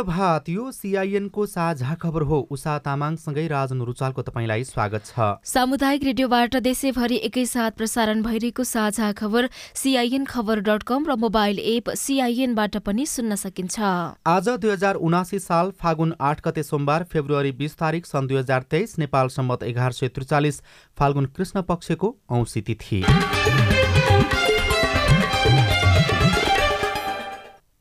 शुभ प्रभात यो सिआइएनको साझा खबर हो। उषा तामाङसँगै राजन रुचालको तपाईँलाई स्वागत छ। सामुदायिक रेडियोबाट देशैभरि एकैसाथ प्रसारण भइरहेको साझा खबर सिआइएन खबर डट कम र मोबाइल एप सिआइएनबाट पनि सुन्न सकिन्छ। आज दुई हजार उनासी साल फागुन आठ गते सोमबार फेब्रुअरी बिस तारिक सन् दुई हजार तेइस नेपाल सम्मत एघार सय त्रिचालिस फाल्गुन कृष्ण पक्षको औँसी तिथि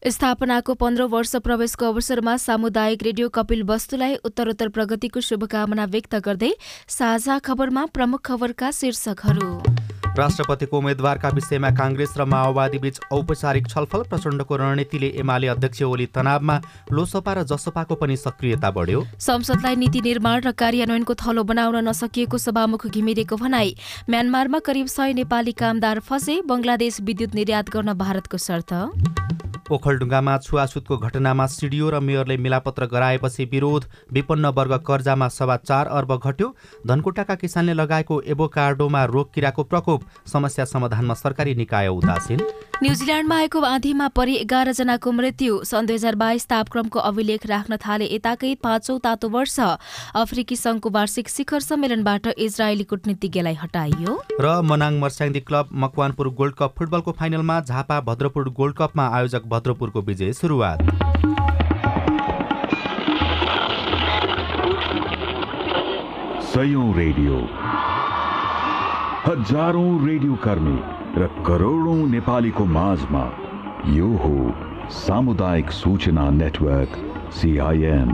स्थापनाको पन्ध्र वर्ष प्रवेशको अवसरमा सामुदायिक रेडियो कपिल वस्तुलाई उत्तरोत्तर प्रगतिको शुभकामना व्यक्त गर्दै साझा खबरमा प्रमुख खबरका शीर्षकहरू। राष्ट्रपतिको उम्मेद्वारका विषयमा काङ्ग्रेस र माओवादी बीच औपचारिक छलफल प्रचण्डको रणनीतिले एमाले अध्यक्ष ओली तनावमा लोसपा र जसपाको पनि सक्रियता बढ्यो। संसदलाई नीति निर्माण र कार्यान्वयनको थलो बनाउन नसकिएको सभामुख घिमिरेको भनाई म्यानमारमा करिब सय नेपाली कामदार फसे बङ्गलादेश विद्युत निर्यात गर्न भारतको शर्त। ओखलढुङ्गामा छुवाछुतको घटनामा सिडिओ र मेयरले मिलापत्र गराएपछि विरोध विपन्न वर्ग कर्जामा सवा चार अर्ब घट्यो। धनकुटाका किसानले लगाएको एभोकार्डोमा रोग किराको प्रकोप समस्या समाधानमा सरकारी निकाय उदासीन। न्युजिल्यान्डमा आएको आँधीमा परि एघार जनाको मृत्यु। सन् दुई हजार बाइस तापक्रमको अभिलेख राख्न थाले यताकै पाँचौं तातो वर्ष। अफ्रिकी संघको वार्षिक शिखर सम्मेलनबाट इजरायली कूटनीतिज्ञलाई हटाइयो। र Manang Marsyangdi club Makwanpur gold cup फुटबलको फाइनलमा झापा भद्रपुर गोल्ड कपमा आयोजक भद्रपुरको विजय सुरुवात। सयौं रेडियो। हजारौं रेडियो कर्मी। र करोडौं नेपालीको माझमा यो हो सामुदायिक सूचना नेटवर्क सिआइएन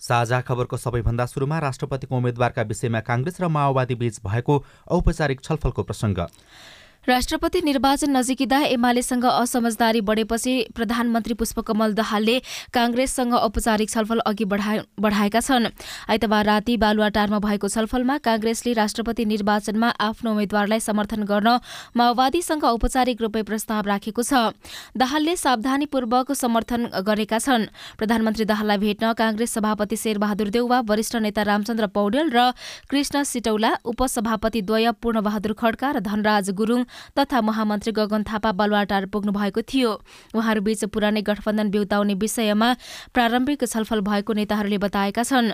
साझा खबरको सबैभन्दा सुरुमा राष्ट्रपतिको उम्मेद्वारका विषयमा काङ्ग्रेस र माओवादी बीच भएको औपचारिक छलफलको प्रसङ्ग। राष्ट्रपति निर्वाचन नजिकिँदा एमालेसँग असमझदारी बढेपछि प्रधानमन्त्री पुष्पकमल दहालले काङ्ग्रेससँग औपचारिक छलफल अघि बढाएका छन्। आइतबार राति बालुवाटारमा भएको छलफलमा काङ्ग्रेसले राष्ट्रपति निर्वाचनमा आफ्नो उम्मेद्वारलाई समर्थन गर्न माओवादीसँग औपचारिक रूपै प्रस्ताव राखेको छ। दाहालले सावधानीपूर्वक समर्थन गरेका छन्। प्रधानमन्त्री दाहाललाई भेट्न काङ्ग्रेस सभापति शेरबहादुर देउवा वरिष्ठ नेता रामचन्द्र पौडेल र कृष्ण सिटौला उपसभापति द्वय पूर्णबहादुर खड्का र धनराज गुरूङ तथा महामन्त्री गगन थापा बलुवाटार पुग्नु भएको थियो। उहाँहरूबीच पुरानै गठबन्धन बिउताउने विषयमा प्रारम्भिक छलफल भएको नेताहरूले बताएका छन्।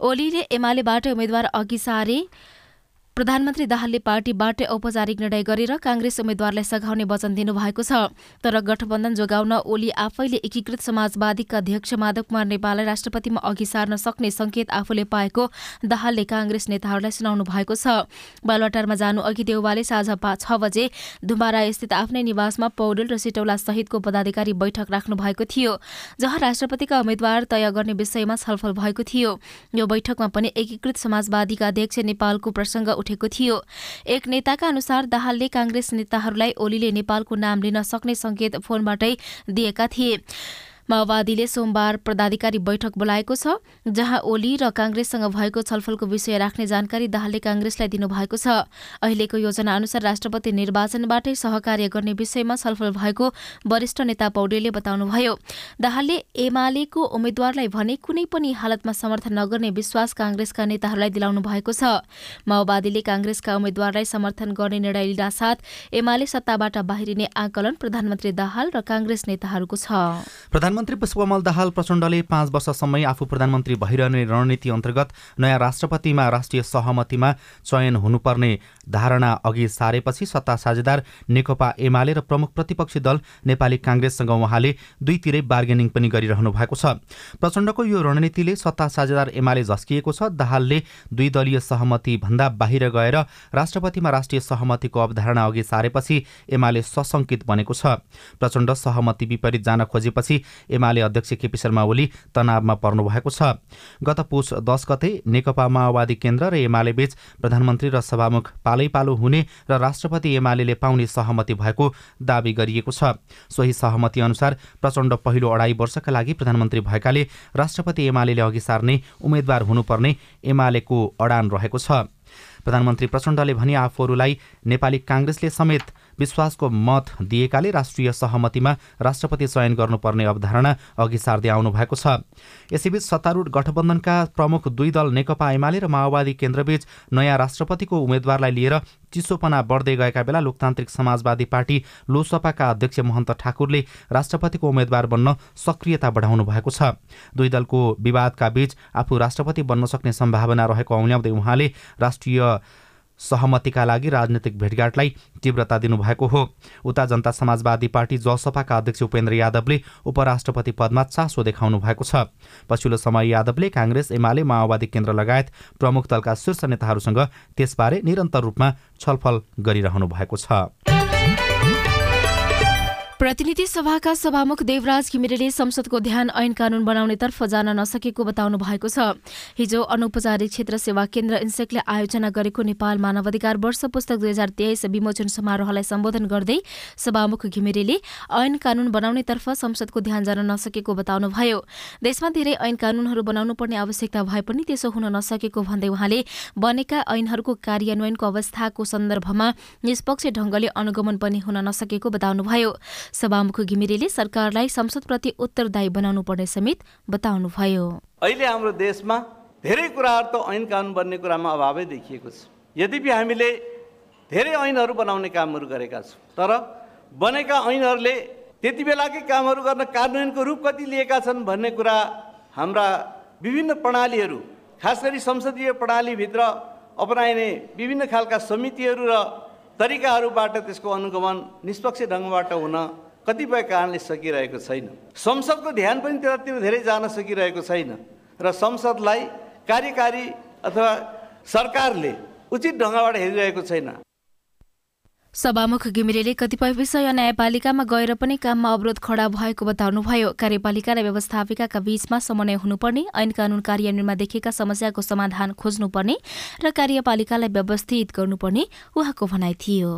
ओलीले एमालेबाट उम्मेद्वार अघि सारे प्रधानमन्त्री दाहालले पार्टीबाट औपचारिक निर्णय गरेर काङ्ग्रेस उम्मेद्वारलाई सघाउने वचन दिनुभएको छ। तर गठबन्धन जोगाउन ओली आफैले एकीकृत समाजवादीका अध्यक्ष माधव कुमार नेपाललाई राष्ट्रपतिमा अघि सार्न सक्ने संकेत आफूले पाएको दाहालले काङ्ग्रेस नेताहरूलाई सुनाउनु भएको छ। बालवाटारमा जानु अघि देउवाले साँझ छ बजे धुमारा स्थित आफ्नै निवासमा पौडेल र सिटौला सहितको पदाधिकारी बैठक राख्नु भएको थियो जहाँ राष्ट्रपतिका उम्मेद्वार तय गर्ने विषयमा छलफल भएको थियो। यो बैठकमा पनि एकीकृत समाजवादीका अध्यक्ष नेपालको प्रसङ्ग उठेको थियो। एक नेताका अनुसार दाहालले काङ्ग्रेस नेताहरूलाई ओलीले नेपालको नाम लिन सक्ने संकेत फोनबाटै दिएका थिए। माओवादीले सोमबार पदाधिकारी बैठक बोलाएको छ जहाँ ओली र काङ्ग्रेससँग भएको छलफलको विषय राख्ने जानकारी दाहालले काङ्ग्रेसलाई दिनुभएको छ। अहिलेको योजना अनुसार राष्ट्रपति निर्वाचनबाटै सहकार्य गर्ने विषयमा छलफल भएको वरिष्ठ नेता पौडेलले बताउनुभयो। दाहालले एमालेको उम्मेद्वारलाई भने कुनै पनि हालतमा समर्थन नगर्ने विश्वास काङ्ग्रेसका नेताहरूलाई दिलाउनु भएको छ। माओवादीले काङ्ग्रेसका उम्मेद्वारलाई समर्थन गर्ने निर्णय लिन साथ एमाले सत्ताबाट बाहिरिने आकलन प्रधानमन्त्री दाहाल र काङ्ग्रेस नेताहरूको छ। प्रधानमन्त्री पुष्पकमल दाहाल प्रचण्डले पाँच वर्षसम्मै आफू प्रधानमन्त्री भइरहने रणनीति अन्तर्गत नयाँ राष्ट्रपतिमा राष्ट्रिय सहमतिमा चयन हुनुपर्ने धारणा अघि सारेपछि सत्ता साझेदार नेकपा एमाले र प्रमुख प्रतिपक्षी दल नेपाली काङ्ग्रेससँग उहाँले दुईतिरै बार्गेनिङ पनि गरिरहनु भएको छ। प्रचण्डको यो रणनीतिले सत्ता साझेदार एमाले झस्किएको छ। दाहालले दुई दलीय सहमति भन्दा बाहिर गएर राष्ट्रपतिमा राष्ट्रिय सहमतिको अवधारणा अघि सारेपछि एमाले सशङ्कित बनेको छ। प्रचण्ड सहमति विपरीत जान खोजेपछि एमाले अध्यक्ष केपी शर्मा ओली तनावमा पर्नु भएको छ। गत पुष दस गते नेकपा माओवादी केन्द्र र एमाले बीच प्रधानमन्त्री र सभामुख पालै पालो हुने र राष्ट्रपति एमाले पाउने सहमति भएको दावी गरिएको छ। सोही सहमति अनुसार प्रचण्ड पहिलो अढाई वर्षका लागि प्रधानमन्त्री भएकाले राष्ट्रपति एमाले अघि सार्ने उम्मेद्वार हुनुपर्ने एमालेको अडान रहेको छ। प्रधानमन्त्री प्रचण्डले भने आफूहरूलाई नेपाली काङ्ग्रेसले समेत विश्वासको मत दिएकाले राष्ट्रिय सहमतिमा राष्ट्रपति चयन गर्नुपर्ने अवधारणा अघि सार्दै आउनु भएको छ। यसैबीच सत्तारूढ गठबन्धनका प्रमुख दुई दल नेकपा एमाले र माओवादी केन्द्रबीच नयाँ राष्ट्रपतिको उम्मेद्वारलाई लिएर चिसोपना बढ्दै गएका बेला लोकतान्त्रिक समाजवादी पार्टी लोसपाका अध्यक्ष महन्त ठाकुरले राष्ट्रपतिको उम्मेद्वार बन्न सक्रियता बढाउनु भएको छ। दुई दलको विवादका बीच आफू राष्ट्रपति बन्न सक्ने सम्भावना रहेको औल्याउँदै उहाँले राष्ट्रिय सहमतिका लागि राजनैतिक भेटघाटलाई तीव्रता दिनुभएको हो। उता जनता समाजवादी पार्टी जसपाका अध्यक्ष उपेन्द्र यादवले उपराष्ट्रपति पदमा चासो देखाउनु भएको छ। पछिल्लो समय यादवले काङ्ग्रेस एमाले माओवादी केन्द्र लगायत प्रमुख दलका शीर्ष नेताहरूसँग त्यसबारे निरन्तर रूपमा छलफल गरिरहनु भएको छ। प्रतिनिधि सभाका सभामुख देवराज घिमिरेले संसदको ध्यान ऐन कानून बनाउनेतर्फ जान नसकेको बताउनु भएको छ। हिजो अनौपचारिक क्षेत्र सेवा केन्द्र इन्सेकले आयोजना गरेको नेपाल मानवाधिकार वर्ष पुस्तक दुई हजार तेइस विमोचन समारोहलाई सम्बोधन गर्दै सभामुख घिमिरेले ऐन कानून बनाउनेतर्फ संसदको ध्यान जान नसकेको बताउनुभयो। देशमा धेरै ऐन कानूनहरू बनाउनु पर्ने आवश्यकता भए पनि त्यसो हुन नसकेको भन्दै उहाँले बनेका ऐनहरूको कार्यान्वयनको अवस्थाको सन्दर्भमा निष्पक्ष ढंगले अनुगमन पनि हुन नसकेको बताउनुभयो। सभामुख घिमिरेले सरकारलाई संसदप्रति उत्तरदायी बनाउनु पर्ने समेत बताउनुभयो। अहिले हाम्रो देशमा धेरै कुराहरू त ऐन कानुन बन्ने कुरामा अभावै देखिएको छ। यद्यपि हामीले धेरै ऐनहरू बनाउने कामहरू गरेका छौँ तर बनेका ऐनहरूले त्यति बेलाकै कामहरू गर्न कार्यान्वयनको रूप कति लिएका छन् भन्ने कुरा हाम्रा विभिन्न प्रणालीहरू खास गरी संसदीय प्रणालीभित्र अपनाइने विभिन्न खालका समितिहरू र तरिकाहरूबाट त्यसको अनुगमन निष्पक्ष ढङ्गबाट हुन कतिपय कारणले सकिरहेको छैन। संसदको ध्यान पनि त्यतातिर धेरै जान सकिरहेको छैन र संसदलाई कार्यकारी अथवा सरकारले उचित ढङ्गबाट हेरिरहेको छैन। सभामुख घिमिरेले कतिपय विषय न्यायपालिकामा गएर पनि काममा अवरोध खडा भएको बताउनुभयो। कार्यपालिका र व्यवस्थापिकाका बीचमा समन्वय हुनुपर्ने ऐन कानून कार्यान्वयनमा देखिएका समस्याको समाधान खोज्नुपर्ने र कार्यपालिकालाई व्यवस्थित गर्नुपर्ने उहाँको भनाइ थियो।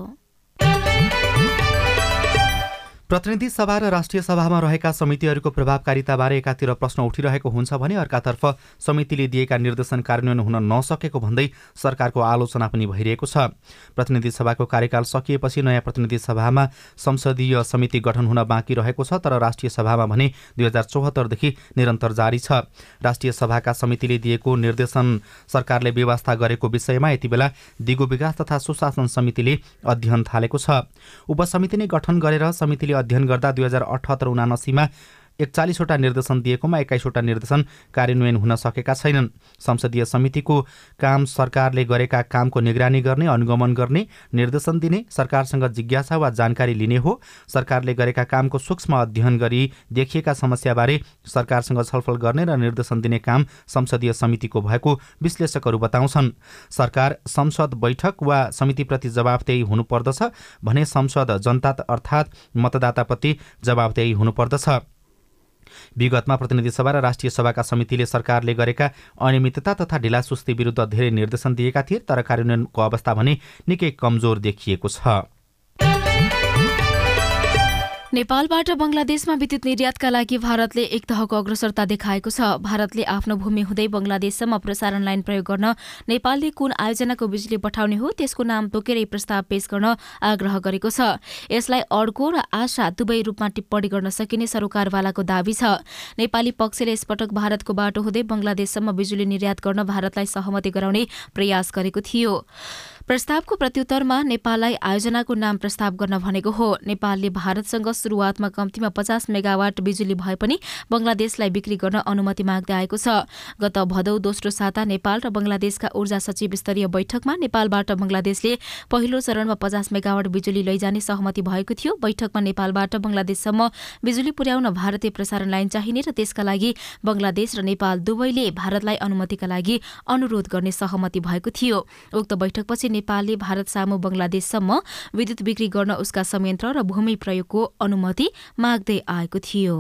प्रतिनिधि सभा र राष्ट्रिय सभामा रहेका समितिहरूको प्रभावकारिताबारे एकातिर प्रश्न उठिरहेको हुन्छ भने अर्कातर्फ समितिले दिएका निर्देशन कार्यान्वयन हुन नसकेको भन्दै सरकारको आलोचना पनि भइरहेको छ। प्रतिनिधि सभाको कार्यकाल सकिएपछि नयाँ प्रतिनिधि सभामा संसदीय समिति गठन हुन बाँकी रहेको छ तर राष्ट्रिय सभामा भने दुई हजार चौहत्तरदेखि निरन्तर जारी छ। राष्ट्रिय सभाका समितिले दिएको निर्देशन सरकारले व्यवस्था गरेको विषयमा यति बेला दिगो विकास तथा सुशासन समितिले अध्ययन थालेको छ। उपसमिति नै गठन गरेर समितिले अध्ययन गर्दा दुई हजार अठहत्तर उनासीमा एकचालिसवटा निर्देशन दिएकोमा एक्काइसवटा निर्देशन कार्यान्वयन हुन सकेका छैनन्। संसदीय समितिको काम सरकारले गरेका कामको निगरानी गर्ने अनुगमन गर्ने निर्देशन दिने सरकारसँग जिज्ञासा वा जानकारी लिने हो। सरकारले गरेका कामको सूक्ष्म अध्ययन गरी देखिएका समस्याबारे सरकारसँग छलफल गर्ने र निर्देशन दिने काम संसदीय समितिको भएको विश्लेषकहरू बताउँछन्। सरकार संसद बैठक वा समितिप्रति जवाबदेही हुनुपर्दछ भने संसद जनता अर्थात् मतदाताप्रति जवाबदेही हुनुपर्दछ। विगतमा प्रतिनिधि सभा र राष्ट्रिय सभाका समितिले सरकारले गरेका अनियमितता तथा ढिलासुस्ती विरुद्ध धेरै निर्देशन दिएका थिए तर कार्यान्वयनको अवस्था भने निकै कमजोर देखिएको छ। नेपालबाट बङ्गलादेशमा विद्युत निर्यातका लागि भारतले एक तहको अग्रसरता देखाएको छ। भारतले आफ्नो भूमि हुँदै बङ्गलादेशसम्म प्रसारण लाइन प्रयोग गर्न नेपालले कुन आयोजनाको बिजुली पठाउने हो त्यसको नाम तोकेर प्रस्ताव पेश गर्न आग्रह गरेको छ। यसलाई अड्को र आशा दुवै रूपमा टिप्पणी गर्न सकिने सरकारवालाको दावी छ। नेपाली पक्षले यसपटक भारतको बाटो हुँदै बङ्गलादेशसम्म बिजुली निर्यात गर्न भारतलाई सहमति गराउने प्रयास गरेको थियो। प्रस्तावको प्रत्युत्तरमा नेपाललाई आयोजनाको नाम प्रस्ताव गर्न भनेको हो। नेपालले भारतसँग सुरुवातमा कम्तीमा पचास मेगावाट बिजुली भए पनि बंगलादेशलाई बिक्री गर्न अनुमति माग्दै आएको छ। गत भदौ दोस्रो साता नेपाल र बंगलादेशका ऊर्जा सचिव स्तरीय बैठकमा नेपालबाट बंगलादेशले पहिलो चरणमा पचास मेगावाट बिजुली लैजाने सहमति भएको थियो। बैठकमा नेपालबाट बंगलादेशसम्म बिजुली पुर्याउन भारतीय प्रसारण लाइन चाहिने र त्यसका लागि बंगलादेश र नेपाल दुवैले भारतलाई अनुमतिका लागि अनुरोध गर्ने सहमति भएको थियो। उक्त बैठकपछि नेपालले भारत सामु बंगलादेशसम्म विद्युत बिक्री गर्न उसका संयन्त्र र भूमि प्रयोगको अनुमति माग्दै आएको थियो।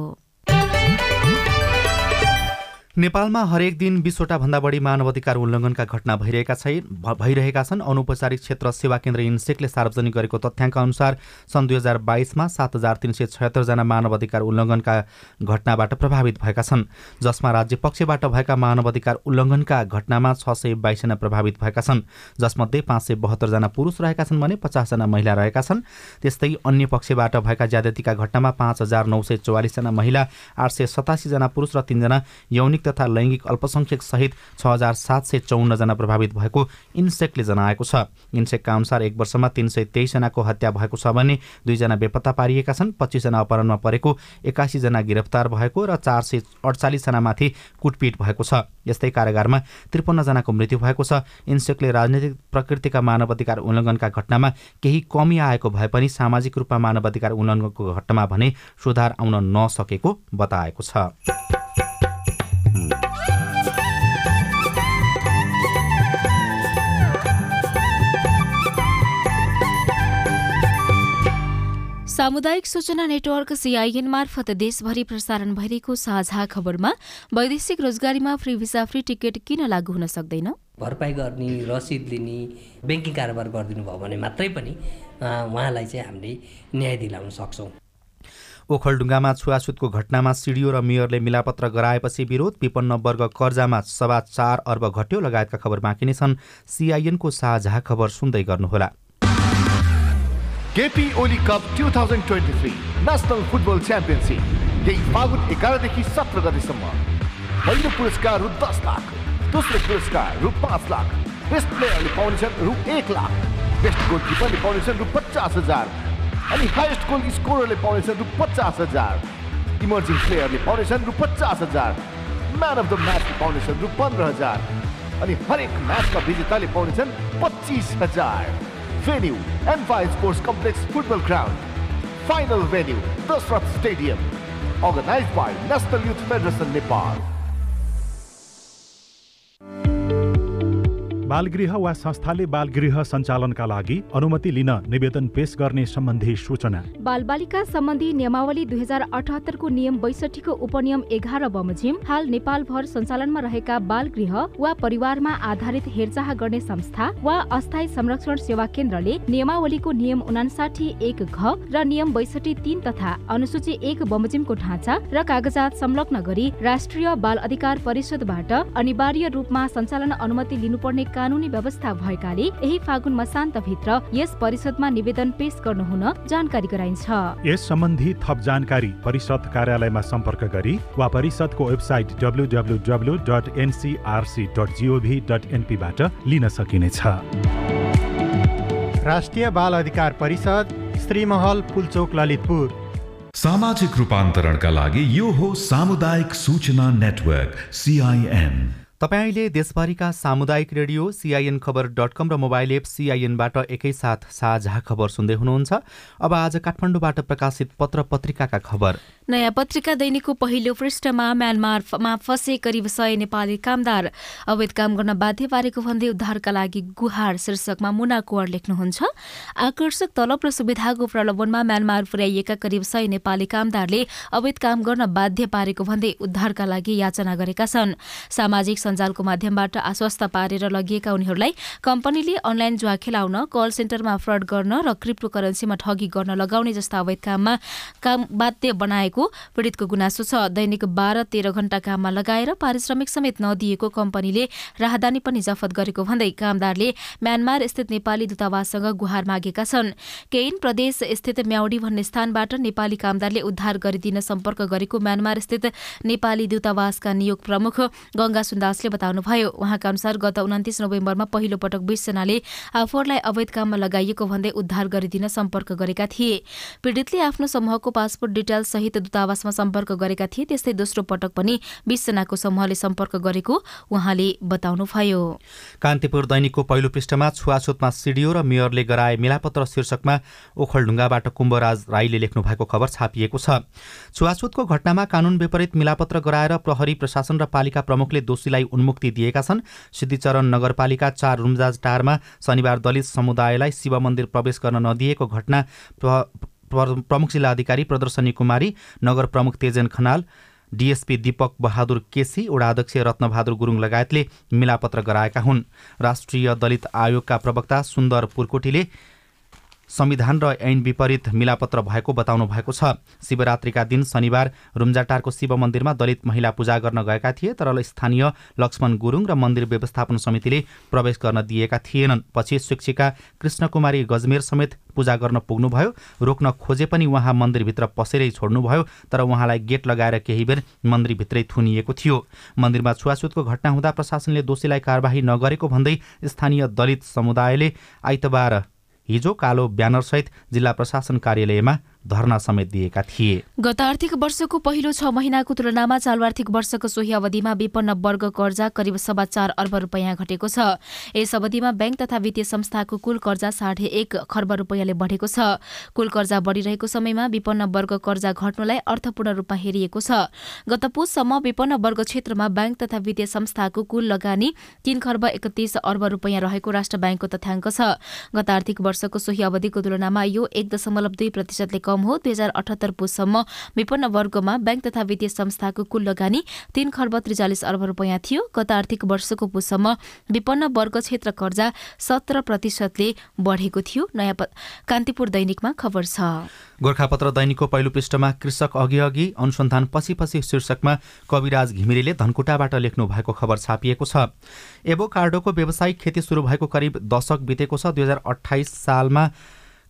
नेपालमा हरेक दिन बिसवटा भन्दा बढी मानवाधिकार उल्लङ्घनका घटना भइरहेका छैन भइरहेका छन्। अनौपचारिक क्षेत्र सेवा केन्द्र इन्सेकले सार्वजनिक गरेको तथ्याङ्क अनुसार सन् दुई हजार बाइसमा सात हजार तिन सय छयत्तरजना मानवाधिकार उल्लङ्घनका घटनाबाट प्रभावित भएका छन् जसमा राज्य पक्षबाट भएका मानवाधिकार उल्लङ्घनका घटनामा छ सय बाइसजना प्रभावित भएका छन् जसमध्ये पाँच सय बहत्तरजना पुरुष रहेका छन् भने पचासजना महिला रहेका छन्। त्यस्तै अन्य पक्षबाट भएका ज्यादतीका घटनामा पाँच हजार नौ सय चौवालिसजना महिला आठ सय सतासीजना पुरुष र तिनजना यौनिक तथा लैङ्गिक अल्पसङ्ख्यक सहित छ हजार सात सय चौन्नजना प्रभावित भएको इन्सेकले जनाएको छ। इन्सेकका अनुसार एक वर्षमा तिन सय तेइसजनाको हत्या भएको छ भने दुईजना बेपत्ता पारिएका छन् पच्चिसजना अपहरणमा परेको एकासीजना गिरफ्तार भएको र चार सय अडचालिसजनामाथि कुटपिट भएको छ। यस्तै कारागारमा त्रिपन्नजनाको मृत्यु भएको छ। इन्सेकले राजनैतिक प्रकृतिका मानवाधिकार उल्लङ्घनका घटनामा केही कमी आएको भए पनि सामाजिक रूपमा मानवाधिकार उल्लङ्घनको घटनामा भने सुधार आउन नसकेको बताएको छ। सामुदायिक सूचना नेटवर्क सिआइएन मार्फत देशभरि प्रसारण भइरहेको साझा खबरमा वैदेशिक रोजगारीमा फ्री भिसा फ्री टिकट किन लागू हुन सक्दैन? भरपाई गर्ने रसिद लिने ब्याङ्किङ कारोबार गरिदिनु भयो भने मात्रै पनि उहाँलाई चाहिँ हामीले न्याय दिलाउन सक्छौँ। ओखलढुङ्गामा छुवाछुतको घटनामा सिडिओ र मेयरले मिलापत्र गराएपछि विरोध विपन्न वर्ग कर्जामा सभा चार अर्ब घट्यो लगायतका खबर बाँकी नै छन्। सिआइएनको साझा खबर सुन्दै गर्नुहोला। KP Oli cup two thousand twenty three national football championship यही फागुन एघारदेखि सत्र गतिसम्म। पहिलो पुरस्कार रु दस लाख दोस्रो पुरस्कार रु पाँच लाख बेस्ट प्लेयरले पाउनेछन् रु एक लाख बेस्ट गोलकिपरले पाउनेछन् रु पचास हजार। अनि हाइएस्ट गोल स्कोररले पाउनेछन् रु पचास हजार इमर्जिङ प्लेयरले पाउनेछन् रु पचास हजार म्यान अफ द म्याचले पाउनेछन् रु पन्ध्र हजार अनि हरेक म्याचमा विजेताले पाउनेछन् पच्चिस हजार Venue, N5 Sports Complex Football Ground. Final venue, Dasrat Stadium. Organized by National Youth Federation Nepal. बालगृह वा संस्थाले बालगृह सञ्चालनका लागि अनुमति लिन निवेदन पेश गर्ने सम्बन्धी सूचना। बालबालिका सम्बन्धी नियमावली दुई हजार अठहत्तरको नियम बैसठीको उपनियम एघार बमोजिम हाल नेपालभर सञ्चालनमा रहेका बालगृह वा परिवारमा आधारित हेरचाह गर्ने संस्था वा अस्थायी संरक्षण सेवा केन्द्रले नियमावलीको नियम उनासाठी एक घ र नियम बैसठी तीन तथा अनुसूची एक बमोजिमको ढाँचा र कागजात संलग्न गरी राष्ट्रिय बाल अधिकार परिषदबाट अनिवार्य रूपमा सञ्चालन अनुमति लिनुपर्ने कानुनी व्यवस्था भएकाले यही फागुन मसान्तभित्र यस परिषदमा निवेदन पेश गर्नुहुन जानकारी गराइन्छ। यस सम्बन्धी थप जानकारी परिषद कार्यालयमा सम्पर्क गरी वा परिषदको website W W W dot NCRC dot G O V dot एनपीबाट लिन सकिनेछ। राष्ट्रिय बाल अधिकार परिषद श्रीमहल पुलचोक ललितपुर। सामाजिक रूपान्तरणका लागि यो हो सामुदायिक सूचना नेटवर्क सिआइएन तपाईँले देशभरिका सामुदायिक रेडियो सिआइएन खबर डट कम र मोबाइल एप सिआइएनबाट एकैसाथ साझा खबर सुन्दै हुनुहुन्छ। अब आज काठमाडौँबाट प्रकाशित पत्र पत्रिकाका खबर। नयाँ पत्रिका दैनिकको पहिलो पृष्ठमा म्यानमारमा फँसे करिब सय नेपाली कामदार। अवैध काम गर्न बाध्य पारेको भन्दै उद्धारका लागि गुहार शीर्षकमा मुना कुवर लेख्नुहुन्छ। आकर्षक तलब र सुविधाको प्रलोभनमा म्यानमार पुर्याइएका करिब सय नेपाली कामदारले अवैध काम गर्न बाध्य पारेको भन्दै उद्धारका लागि याचना गरेका छन्। सामाजिक सञ्जालको माध्यमबाट आश्वस्त पारेर लगिएका उनीहरूलाई कम्पनीले अनलाइन जुवा खेलाउन कल सेन्टरमा फ्रड गर्न र क्रिप्टो करेन्सीमा ठगी गर्न लगाउने जस्ता अवैध काममा काम बाध्य बनाएको पीड़ितको गुनासो छ। दैनिक बाह्र तेह्र घण्टा काममा लगाएर पारिश्रमिक समेत नदिएको कम्पनीले राहदानी पनि जफत गरेको भन्दै कामदारले म्यानमार स्थित नेपाली दूतावाससँग गुहार मागेका छन्। केइन प्रदेश स्थित म्याउडी भन्ने स्थानबाट नेपाली कामदारले उद्धार गरिदिन सम्पर्क गरेको म्यानमार स्थित नेपाली दूतावासका नियोग प्रमुख गंगा सुन्दास दासले बताउनुभयो। उहाँका अनुसार गत उन्तिस नोभेम्बरमा पहिलो पटक बीसजनाले आफूहरूलाई अवैध काममा लगाइएको भन्दै उद्धार गरिदिन सम्पर्क गरेका थिए। पीड़ितले आफ्नो समूहको पासपोर्ट डिटेल सहित दूतावासमा सम्पर्क गरेका थिए त्यस्तै दोस्रो पटक पनि बीसजनाको समूहले सम्पर्क गरेको उहाँले बताउनुभयो। कान्तिपुर दैनिकको पहिलो पृष्ठमा छुवाछुतमा सिडिओ र मेयरले गराए मिलापत्र शीर्षकमा ओखलढुङ्गाबाट कुम्भराज राईले लेख्नु भएको खबर छापिएको छ। छुवाछुतको घटनामा कानून विपरीत मिलापत्र गराएर प्रहरी प्रशासन र पालिका प्रमुखले दोषीलाई उन्मुक्ति दिएका छन्। सिद्धिचरण नगरपालिका चार रुम्जाज टारमा शनिबार दलित समुदायलाई शिव मन्दिर प्रवेश गर्न नदिएको घटना प्रमुख जिल्ला अधिकारी प्रदर्शनी कुमारी नगर प्रमुख तेजेन खनाल डिएसपी दीपक बहादुर केसी वडाध्यक्ष रत्नबहादुर गुरुङ लगायतले मिलापत्र गराएका हुन्। राष्ट्रिय दलित आयोगका प्रवक्ता सुन्दर पुर्कोटीले संविधान र ऐन विपरीत मिलापत्र भएको बताउनु भएको छ। शिवरात्रिका दिन शनिबार रुम्जाटारको शिव मन्दिरमा दलित महिला पूजा गर्न गएका थिए तर स्थानीय लक्ष्मण गुरुङ र मन्दिर व्यवस्थापन समितिले प्रवेश गर्न दिएका थिएनन्। पछि शिक्षिका कृष्णकुमारी गजमेर समेत पूजा गर्न पुग्नुभयो। रोक्न खोजे पनि उहाँ मन्दिरभित्र पसेरै छोड्नुभयो तर उहाँलाई गेट लगाएर केही बेर मन्दिरभित्रै थुनिएको थियो। मन्दिरमा छुवाछुतको घटना हुँदा प्रशासनले दोषीलाई कारवाही नगरेको भन्दै स्थानीय दलित समुदायले आइतबार हिजो कालो ब्यानरसहित जिल्ला प्रशासन कार्यालयमा धरना समेत दिएका थिए। गत आर्थिक वर्षको पहिलो छ महिनाको तुलनामा चालु आर्थिक वर्षको सोही अवधिमा विपन्न वर्ग कर्जा करिब सवा चार अर्ब रुपियाँ घटेको छ। यस अवधिमा ब्याङ्क तथा वित्तीय संस्थाको कुल कर्जा साढे एक खर्ब रुपियाँले बढेको छ। कुल कर्जा बढिरहेको समयमा विपन्न वर्ग कर्जा घट्नुलाई अर्थपूर्ण रूपमा हेरिएको छ। गत पुससम्म विपन्न वर्ग क्षेत्रमा ब्याङ्क तथा वित्तीय संस्थाको कुल लगानी तीन खर्ब एकतिस अर्ब रुपियाँ रहेको राष्ट्र ब्याङ्कको तथ्याङ्क छ। गत आर्थिक वर्षको सोही अवधिको तुलनामा यो एक दशमलव दुई प्रतिशतले कम हो। दुई हजार अठहत्तर पुससम्म विपन्न वर्गमा ब्याङ्क तथा वित्तीय संस्थाको कुल लगानी तीन खर्ब त्रिचालिस अर्ब रुपियाँ थियो। गत आर्थिक वर्षको पुससम्म विपन्न वर्ग क्षेत्र कर्जा सत्र प्रतिशतले बढेको थियो। नयाँ कान्तिपुर दैनिकमा खबर छ। गोर्खापत्र दैनिकको पहिलो पृष्ठमा कृषक अघि अघि अनुसन्धान पछि पछि शीर्षकमा कविराज घिमिरेले धनकुटाबाट लेख्नु भएको खबर छापिएको छ। एभोकार्डोको व्यावसायिक खेती सुरु भएको करिब दशक बितेको छ। दुई हजार सालमा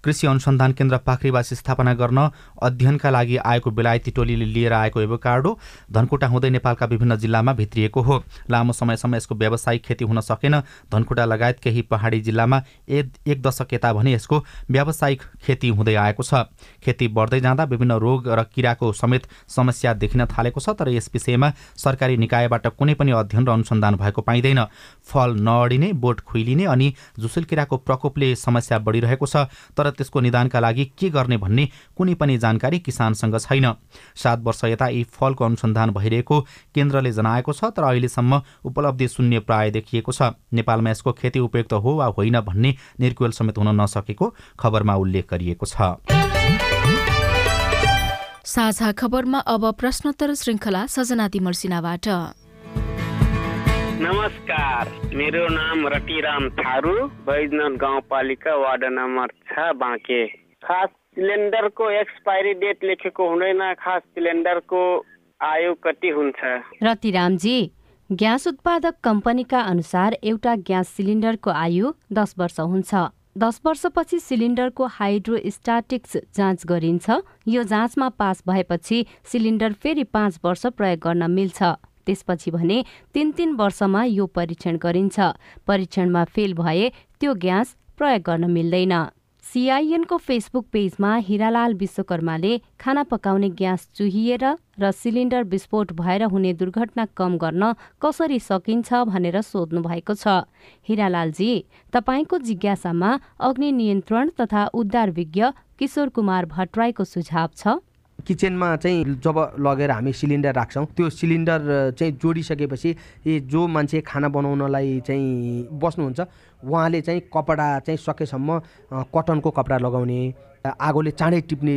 कृषि अनुसन्धान केन्द्र पाखरीवासी स्थापना गर्न अध्ययनका लागि आएको बेलायती टोलीले लिएर आएको एभोकार्डो धनकुटा हुँदै नेपालका विभिन्न जिल्लामा भित्रिएको हो। लामो समयसम्म यसको व्यावसायिक खेती हुन सकेन। धनकुटा लगायत केही पहाडी जिल्लामा एक दशक यता भने यसको व्यावसायिक खेती हुँदै आएको छ। खेती बढ्दै जाँदा विभिन्न रोग र किराको समेत समस्या देखिन थालेको छ तर यस विषयमा सरकारी निकायबाट कुनै पनि अध्ययन र अनुसन्धान भएको पाइँदैन। फल नअडिने बोट खुइलिने अनि झुसुल किराको प्रकोपले समस्या बढिरहेको छ तर त्यसको निदानका लागि के गर्ने भन्ने कुनै पनि जानकारी किसानसँग छैन। सात वर्ष यता यी फलको अनुसन्धान भइरहेको केन्द्रले जनाएको छ तर अहिलेसम्म उपलब्धि शून्य प्राय देखिएको छ। नेपालमा यसको खेती उपयुक्त हो वा होइन भन्ने निर्कुल समेत हुन नसकेको खबरमा उल्लेख गरिएको छ। साझा खबरमा अब प्रश्नोत्तर श्रृङ्खला सजना तिमर्सिनाबाट नमस्कार मेरो नाम रतिराम थारू बैजनाथ गाउँपालिका वार्ड नम्बर छ बाँके। खास सिलिन्डरको एक्सपायरी डेट लेखेको हुँदैन खास सिलिन्डरको आयु कति हुन्छ? रतिरामजी ग्यास उत्पादक कम्पनीका अनुसार एउटा ग्यास सिलिन्डरको आयु दस वर्ष हुन्छ। दस वर्षपछि सिलिन्डरको हाइड्रोस्टाटिक्स जाँच गरिन्छ। यो जाँचमा पास भएपछि सिलिन्डर फेरि पाँच वर्ष प्रयोग गर्न मिल्छ। त्यसपछि भने तिन तिन वर्षमा यो परीक्षण गरिन्छ। परीक्षणमा फेल भए त्यो ग्यास प्रयोग गर्न मिल्दैन। सिआइएनको फेसबुक पेजमा हिरालाल विश्वकर्माले खाना पकाउने ग्यास चुहिएर र सिलिन्डर विस्फोट भएर हुने दुर्घटना कम गर्न कसरी सकिन्छ भनेर सोध्नु भएको छ। हिरालालजी तपाईँको जिज्ञासामा अग्नि नियन्त्रण तथा उद्धार विज्ञ किशोर कुमार भट्टराईको सुझाव छ? किचनमा चाहिँ जब लगेर हामी सिलिन्डर राख्छौँ त्यो सिलिन्डर चाहिँ जोडिसकेपछि जो मान्छे खाना बनाउनलाई चाहिँ बस्नुहुन्छ उहाँले चाहिँ कपडा चाहिँ सकेसम्म कटनको कपडा लगाउने आगोले चाँडै टिप्ने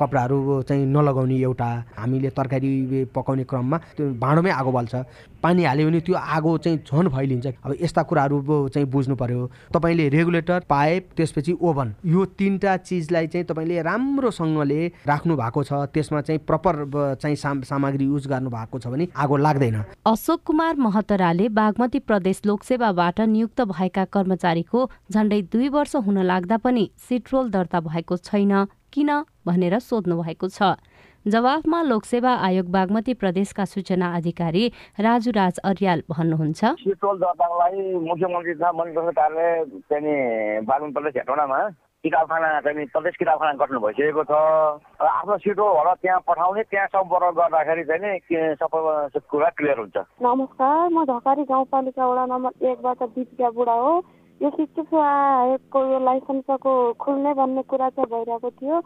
कपडाहरू चाहिँ नलगाउने एउटा हामीले तरकारी पकाउने क्रममा त्यो भाँडोमै आगो बाल्छ। पानी हाल्यो भने त्यो आगो चाहिँ झन् फैलिन्छ अब यस्ता कुराहरू चाहिँ बुझ्नु पर्यो। तपाईँले रेगुलेटर पाइप त्यसपछि ओभन यो तिनवटा चिजलाई चाहिँ तपाईँले राम्रोसँगले राख्नु भएको छ। त्यसमा चाहिँ प्रपर चाहिँ सामग्री युज गर्नु भएको छ भने आगो लाग्दैन। अशोक कुमार महतराले बागमती प्रदेश लोकसेवाबाट नियुक्त भएका कर्मचारीको झण्डै दुई वर्ष हुन लाग्दा पनि सिट्रोल दर्ता भएको छैन किन भनेर सोध्नु भएको छ। जवाफमा लोकसेवा आयोग बागमती प्रदेशका सूचना अधिकारी राजु राज अर्याल भन्नुहुन्छ। सिटोल दर्तालाई मुख्यमन्त्री तथा मन्त्री कार्यालय चाहिँ बागमती प्रदेश हेटौँडामा किताबखाना चाहिँ प्रदेश किताबखाना गठन भइसकेको छ। आफ्नो सिटोलबाट त्यहाँ पठाउने त्यहाँ सम्पर्क गर्दाखेरि चाहिँ सबै कुरा क्लियर हुन्छ। नमस्कार म झकारी गाउँपालिका वडा नम्बर एकबाट दिपिका बुढा हो। यो शिक्षक आयोगको यो लाइसेन्सको खुल्ने भन्ने कुरा चाहिँ भइरहेको थियो।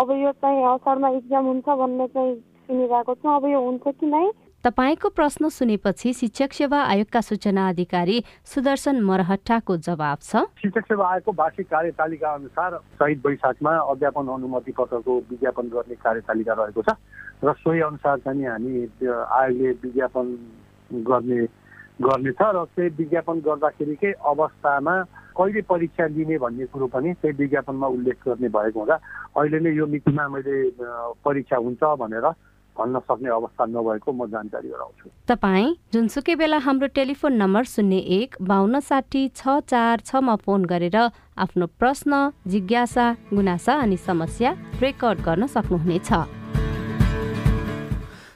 अब यो चाहिँ असारमा इक्जाम हुन्छ भन्ने चाहिँ सुनिरहेको छु। अब यो हुन्छ कि नै? तपाईँको प्रश्न सुनेपछि शिक्षक सेवा आयोगका सूचना अधिकारी सुदर्शन मरहट्टाको जवाब छ। शिक्षक सेवा आयोगको वार्षिक कार्यतालिका अनुसार शहीद वैशाखमा अध्यापन अनुमति पत्रको विज्ञापन गर्ने कार्यतालिका रहेको छ। र सोही अनुसार चाहिँ हामी आयोगले विज्ञापन गर्ने गर्नेछ र त्यही विज्ञापन गर्दाखेरिकै अवस्थामा कहिले परीक्षा लिने भन्ने कुरो पनि त्यही विज्ञापनमा उल्लेख गर्ने भएको हुँदा अहिले नै यो मितिमा मैले परीक्षा हुन्छ भनेर भन्न सक्ने अवस्था नभएको म जानकारी गराउँछु। तपाईँ जुनसुकै बेला हाम्रो टेलिफोन नम्बर शून्य एक बाहन्न साठी छ चार छमा फोन गरेर आफ्नो प्रश्न जिज्ञासा गुनासा अनि समस्या रेकर्ड गर्न सक्नुहुनेछ।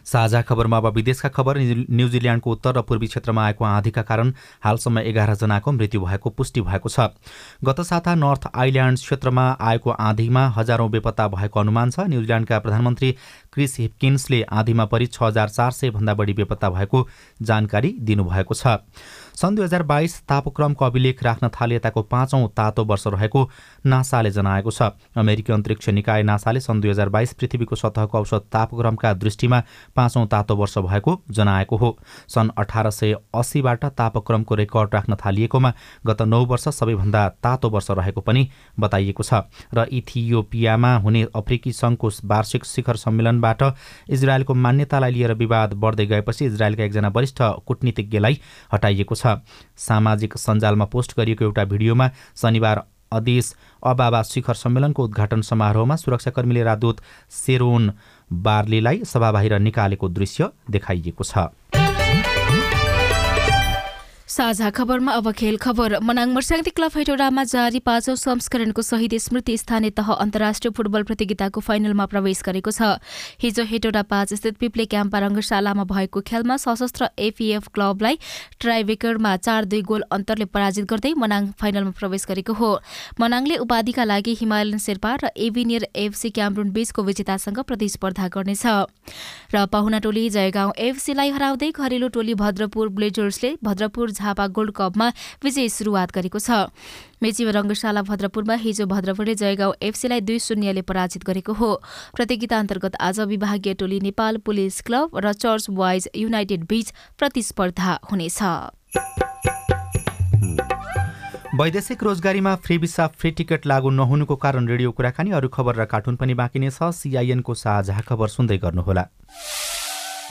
साझा खबरमा अब विदेशका खबर न्युजिल्यान्डको उत्तर र पूर्वी क्षेत्रमा आएको आँधीका कारण हालसम्म एघारजनाको मृत्यु भएको पुष्टि भएको छ। गत साता नर्थ आइल्यान्ड क्षेत्रमा आएको आँधीमा हजारौं बेपत्ता भएको अनुमान छ। न्युजिल्यान्डका प्रधानमन्त्री क्रिस हिपकिन्सले आँधीमा परि छ हजार चार सय भन्दा बढी बेपत्ता भएको जानकारी दिनुभएको छ। सन् दुई हजार बाइस तापक्रमको अभिलेख राख्न थाले यताको पाँचौं तातो वर्ष रहेको नासाले जनाएको छ। अमेरिकी अन्तरिक्ष निकाय नासाले सन् दुई हजार बाइस पृथ्वीको सतहको औसत तापक्रमका दृष्टिमा पाँचौं तातो वर्ष भएको जनाएको हो। सन् अठार सय अस्सीबाट तापक्रमको रेकर्ड राख्न थालिएकोमा गत नौ वर्ष सबैभन्दा तातो वर्ष रहेको पनि बताइएको छ र इथियोपियामा हुने अफ्रिकी सङ्घको वार्षिक शिखर सम्मेलनबाट इजरायलको मान्यतालाई लिएर विवाद बढ्दै गएपछि इजरायलका एकजना वरिष्ठ कूटनीतिज्ञलाई हटाइएको छ। सामाजिक सञ्जालमा पोस्ट गरिएको एउटा भिडियोमा शनिबार अदेश अबाबा शिखर सम्मेलनको उद्घाटन समारोहमा सुरक्षाकर्मीले राजदूत सेरोन बार्लीलाई सभा बाहिर निकालेको दृश्य देखाइएको छ। साझा खबरमा अब खेल खबर। मनाङ मर्स्याङ्ती क्लब हेटौडामा जारी पाँचौं संस्करणको शहीद स्मृति स्थानीय तह अन्तर्राष्ट्रिय फुटबल प्रतियोगिताको फाइनलमा प्रवेश गरेको छ। हिजो हेटौडा पाँच स्थित पिप्ले क्याम्पा रङ्गशालामा भएको खेलमा सशस्त्र एपीएफ क्लबलाई ट्राइबेकरमा चार दुई गोल अन्तरले पराजित गर्दै मनाङ फाइनलमा प्रवेश गरेको हो। मनाङले उपाधिका लागि हिमालयन शेर्पा र एभिनियर एफसी क्यामरुन बीचको विजेतासँग प्रतिस्पर्धा गर्नेछ। र पाहुना टोली जयगाउँ एफसीलाई हराउँदै घरेलु टोली भद्रपुर ब्लेजर्सले भद्रपुर झापा गोल्ड कपमा विजय सुरुवात गरेको छ। मेची रङ्गशाला भद्रपुरमा हिजो भद्रपुरले जयगाउँ एफसीलाई दुई शून्यले पराजित गरेको हो। प्रतियोगिता अन्तर्गत आज विभागीय टोली नेपाल पुलिस क्लब र चर्च बोइज युनाइटेड बीच प्रतिस्पर्धा हुनेछ। वैदेशिक रोजगारीमा फ्री भिसा फ्री टिकट लागू नहुनुको कारण रेडियो कुराकानी अरू खबर र कार्टुन पनि बाँकी नै छ। सिआइएनको साझा खबर सुन्दै गर्नुहोला।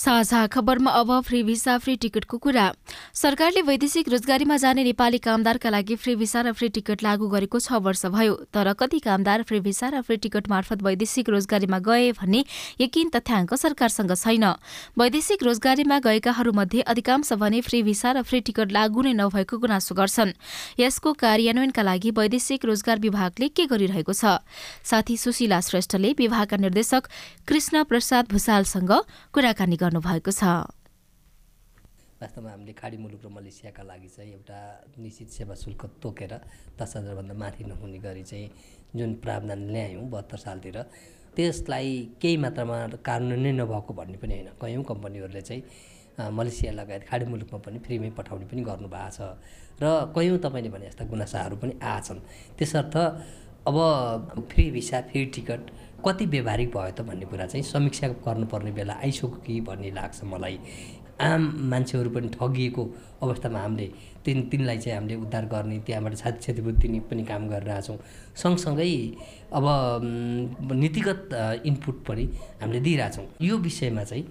साझा खबरमा अब फ्री भिसा फ्री टिकटको कुरा। सरकारले वैदेशिक रोजगारीमा जाने नेपाली कामदारका लागि फ्री भिसा र फ्री टिकट लागू गरेको छ वर्ष भयो। तर कति कामदार फ्री भिसा र फ्री टिकट मार्फत वैदेशिक रोजगारीमा गए भन्ने यकिन तथ्याङ्क सरकारसँग छैन। वैदेशिक रोजगारीमा गएकाहरूमध्ये अधिकांश भने फ्री भिसा र फ्री टिकट लागू नै नभएको गुनासो गर्छन्। यसको कार्यान्वयनका लागि वैदेशिक रोजगार विभागले के गरिरहेको छ? साथी सुशीला श्रेष्ठले विभागका निर्देशक कृष्ण प्रसाद भूषालसँग कुराकानी गर्नुभएको छ। वास्तवमा हामीले खाडी मुलुक र मलेसियाका लागि चाहिँ एउटा निश्चित सेवा शुल्क तोकेर दस हजारभन्दा माथि नहुने गरी चाहिँ जुन प्रावधान ल्यायौँ बहत्तर सालतिर त्यसलाई केही मात्रामा कानुन नै नभएको भन्ने पनि होइन। कयौँ कम्पनीहरूले चाहिँ मलेसिया लगायत खाडी मुलुकमा पनि फ्रीमै पठाउने पनि गर्नुभएको छ। र कयौँ तपाईँले भने जस्ता गुनासाहरू पनि आछन् त्यसर्थ अब फ्री भिसा फ्री टिकट कति व्यवहारिक भयो त भन्ने कुरा चाहिँ समीक्षा गर्नुपर्ने बेला आइसक्यो कि भन्ने लाग्छ मलाई। आम मान्छेहरू पनि ठगिएको अवस्थामा हामीले तिन तिनलाई चाहिँ हामीले उद्धार गर्ने त्यहाँबाट छाती क्षतिपूर्ति पनि काम गरिरहेछौँ। सँगसँगै अब नीतिगत इनपुट पनि हामीले दिइरहेछौँ। यो विषयमा चाहिँ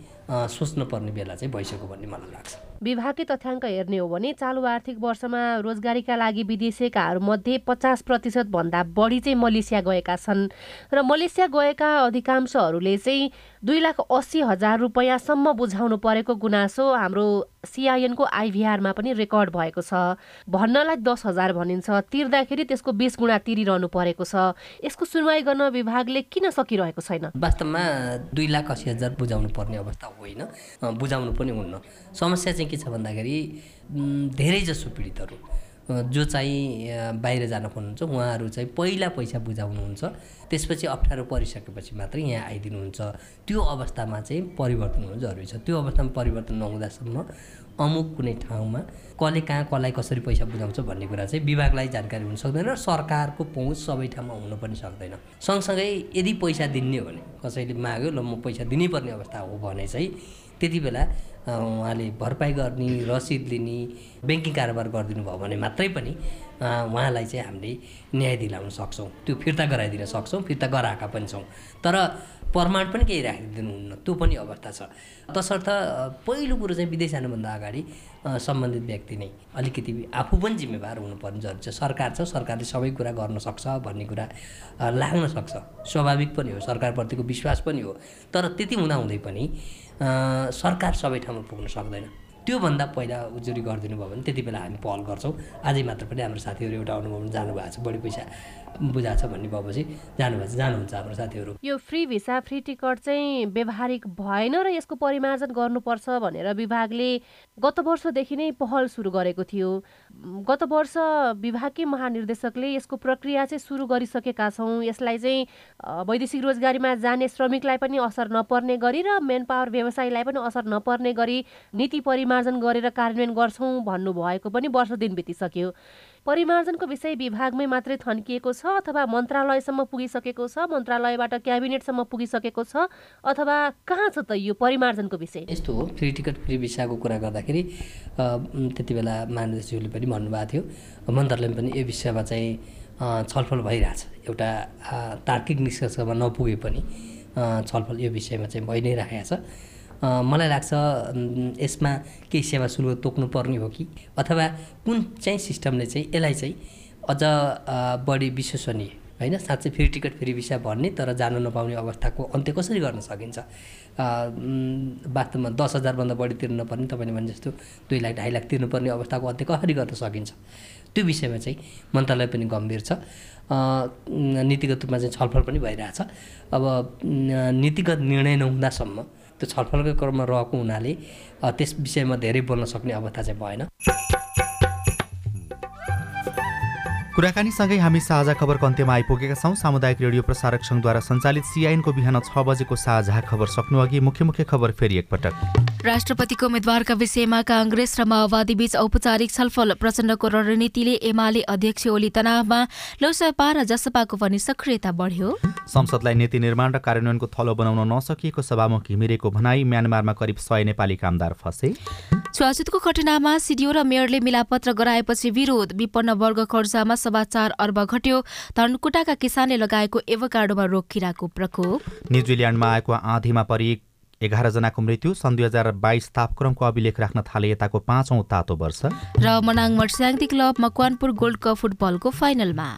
सोच्नुपर्ने बेला चाहिँ भइसक्यो भन्ने मलाई लाग्छ। विभागकै तथ्याङ्क हेर्ने हो भने चालु आर्थिक वर्षमा रोजगारीका लागि विदेशिकाहरूमध्ये पचास प्रतिशतभन्दा बढी चाहिँ मलेसिया गएका छन्। र मलेसिया गएका अधिकांशहरूले चाहिँ दुई लाख अस्सी हजार रुपियाँसम्म बुझाउनु परेको गुनासो हाम्रो सिआइएनको आइभीआरमा पनि रेकर्ड भएको छ। भन्नलाई दस हजार भनिन्छ। तिर्दाखेरि त्यसको बिस गुणा तिरिरहनु परेको छ। यसको सुनवाई गर्न विभागले किन सकिरहेको छैन? वास्तवमा दुई लाख अस्सी हजार बुझाउनु पर्ने अवस्था होइन। बुझाउनु पनि हुन्न। समस्या चाहिँ के छ भन्दाखेरि धेरैजसो पीडितहरू जो चाहिँ बाहिर जान खोज्नुहुन्छ उहाँहरू चाहिँ पहिला पैसा बुझाउनुहुन्छ त्यसपछि अप्ठ्यारो परिसकेपछि मात्रै यहाँ आइदिनुहुन्छ। त्यो अवस्थामा चाहिँ परिवर्तन हुनु जरुरी छ। त्यो अवस्थामा परिवर्तन नहुँदासम्म अमुक कुनै ठाउँमा कसले कहाँ कसलाई कसरी पैसा बुझाउँछ भन्ने कुरा चाहिँ विभागलाई जानकारी हुन सक्दैन र सरकारको पहुँच सबै ठाउँमा हुन पनि सक्दैन। सँगसँगै यदि पैसा दिने हो भने कसैले माग्यो ल म पैसा दिनैपर्ने अवस्था हो भने चाहिँ त्यति बेला उहाँले भरपाई गर्ने रसिद लिने ब्याङ्किङ कारोबार गरिदिनु भयो भने मात्रै पनि उहाँलाई चाहिँ हामीले न्याय दिलाउन सक्छौँ। त्यो फिर्ता गराइदिन सक्छौँ फिर्ता गराएका पनि छौँ। तर प्रमाण पनि केही राखिदिनुहुन्न त्यो पनि अवस्था छ। तसर्थ पहिलो कुरो चाहिँ विदेश जानुभन्दा अगाडि सम्बन्धित व्यक्ति नै अलिकति आफू पनि जिम्मेवार हुनुपर्ने जरुरी छ। सरकार छ सरकारले सबै कुरा गर्न सक्छ भन्ने कुरा लाग्न सक्छ। स्वाभाविक पनि हो सरकारप्रतिको विश्वास पनि हो। तर त्यति हुँदाहुँदै पनि सरकार सबै ठाउँमा पुग्न सक्दैन। त्योभन्दा पहिला उजुरी गरिदिनु भयो भने त्यति बेला हामी पहल गर्छौँ। आजै मात्र पनि हाम्रो साथीहरू एउटा अनुभव जानुभएको छ बढी पैसा बुझाएको छ भन्ने भएपछि जानुभएको जानुहुन्छ हाम्रो साथीहरू। यो फ्री भिसा फ्री टिकट चाहिँ व्यवहारिक भएन र यसको परिमार्जन गर्नुपर्छ भनेर विभागले गत वर्षदेखि नै पहल सुरु गरेको थियो। गत वर्ष विभागकै महानिर्देशकले यसको प्रक्रिया चाहिँ सुरु गरिसकेका छौँ। यसलाई चाहिँ वैदेशिक रोजगारीमा जाने श्रमिकलाई पनि असर नपर्ने गरी र मेन पावर व्यवसायीलाई पनि असर नपर्ने गरी नीति परिमार्जन गरेर कार्यान्वयन गर्छौँ भन्नुभएको पनि वर्ष दिन बितिसक्यो। परिमार्जनको विषय विभागमै मात्रै थन्किएको छ अथवा मन्त्रालयसम्म पुगिसकेको छ? मन्त्रालयबाट क्याबिनेटसम्म पुगिसकेको छ? अथवा कहाँ छ त यो परिमार्जनको विषय? यस्तो हो फ्री टिकट फ्री भिसाको कुरा गर्दाखेरि त्यति बेला महानिर्देशकले पनि भन्नुभएको थियो। मन्त्रालयमा पनि यो विषयमा चाहिँ छलफल भइरहेछ। एउटा तार्किक निष्कर्षमा नपुगे पनि छलफल यो विषयमा चाहिँ भइ नै राखेको छ। मलाई लाग्छ यसमा केही सेवा शुल्क तोक्नुपर्ने हो कि? अथवा कुन चाहिँ सिस्टमले चाहिँ यसलाई चाहिँ अझ बढी विश्वसनीय होइन? साँच्चै फ्री टिकट फ्री भिसा भन्ने तर जानु नपाउने अवस्थाको अन्त्य कसरी गर्न सकिन्छ? वास्तवमा दस हजारभन्दा बढी तिर्नु नपर्ने तपाईँले भने जस्तो दुई लाख ढाई लाख तिर्नुपर्ने अवस्थाको अन्त्य कसरी गर्न सकिन्छ? त्यो विषयमा चाहिँ मन्त्रालय पनि गम्भीर छ। नीतिगत रूपमा चाहिँ छलफल पनि भइरहेछ। अब नीतिगत निर्णय नहुँदासम्म त्यो छलफलकै क्रममा रहेको हुनाले त्यस विषयमा धेरै बोल्न सक्ने अवस्था चाहिँ भएन। कुराकानीसँगै हामी साझा खबरको अन्त्यमा आइपुगेका छौँ। सामुदायिक रेडियो प्रसारक सङ्घद्वारा सञ्चालित सिआइएनको बिहान छ बजेको साझा खबर सक्नु अघि मुख्य मुख्य खबर फेरि एकपटक। राष्ट्रपतिको उम्मेद्वारका विषयमा काङ्ग्रेस र माओवादी बीच औपचारिक छलफल प्रचण्डको रणनीतिले एमाले अध्यक्ष ओली तनावमा लोसपा र जसपाको पनि सक्रियता बढ्यो। संसदलाई नीति निर्माण र कार्यान्वयनको थलो बनाउन नसकिएको सभामुख घिमिरेको भनाई म्यानमारमा करिब सय नेपाली कामदार फसे। छुवाछुतको घटनामा सिडिओ र मेयरले मिलापत्र गराएपछि विरोध। विपन्न वर्ग खर्चामा सभा चार अर्ब घट्यो। धनकुटाका किसानले लगाएको एभोकाडोमा रोग किराको प्रकोप। न्युजिल्यान्डमा आएको आँधीमा परि एघारजनाको मृत्यु। सन् दुई हजार बाइस तापक्रमको अभिलेख राख्न थाले यताको पाँचौँ तातो वर्ष। र Manang Marsyangdi club Makwanpur gold cup फुटबलको फाइनलमा।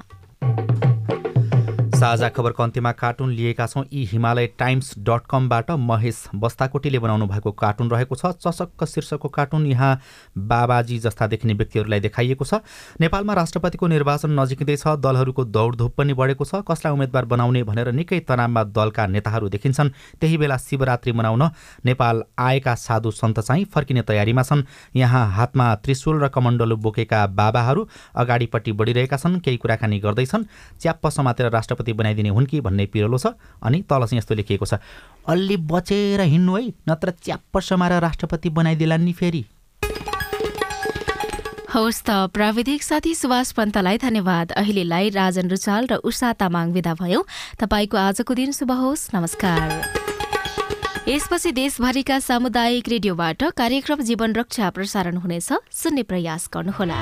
साझा खबरको अन्त्यमा कार्टुन लिएका छौँ। यी हिमालय टाइम्स डट कमबाट महेश बस्ताकोटीले बनाउनु भएको कार्टुन रहेको छ। चसक्क शीर्षकको कार्टुन यहाँ बाबाजी जस्ता देखिने व्यक्तिहरूलाई देखाइएको छ। नेपालमा राष्ट्रपतिको निर्वाचन नजिकै छ। दलहरूको दौडधुप पनि बढेको छ। कसलाई उम्मेद्वार बनाउने भनेर निकै तनावमा दलका नेताहरू देखिन्छन्। त्यही बेला शिवरात्रि मनाउन नेपाल आएका साधु सन्त चाहिँ फर्किने तयारीमा छन्। यहाँ हातमा त्रिशूल र कमण्डलु बोकेका बाबाहरू अगाडिपट्टि बढिरहेका छन्। केही कुराकानी गर्दैछन्। च्याप्प समातेर राष्ट्रपति बनाइदिने हुन् कि भन्ने पिरलो छ अनि तल चाहिँ यस्तो लेखिएको छ। अलि बचेर हिँड्नु है नत्र च्याप्प समाएर राष्ट्रपति बनाइदिला नि फेरि। हवस् त प्राविधिक साथी सुभाष पन्तलाई धन्यवाद। अहिलेलाई राजन रुचाल र उषा तामाङ विदा भयो। तपाईँको आजको दिन शुभ होस् नमस्कार। यसपछि देशभरिका सामुदायिक रेडियोबाट कार्यक्रम जीवन रक्षा प्रसारण हुनेछ। सुन्ने प्रयास गर्नुहोला।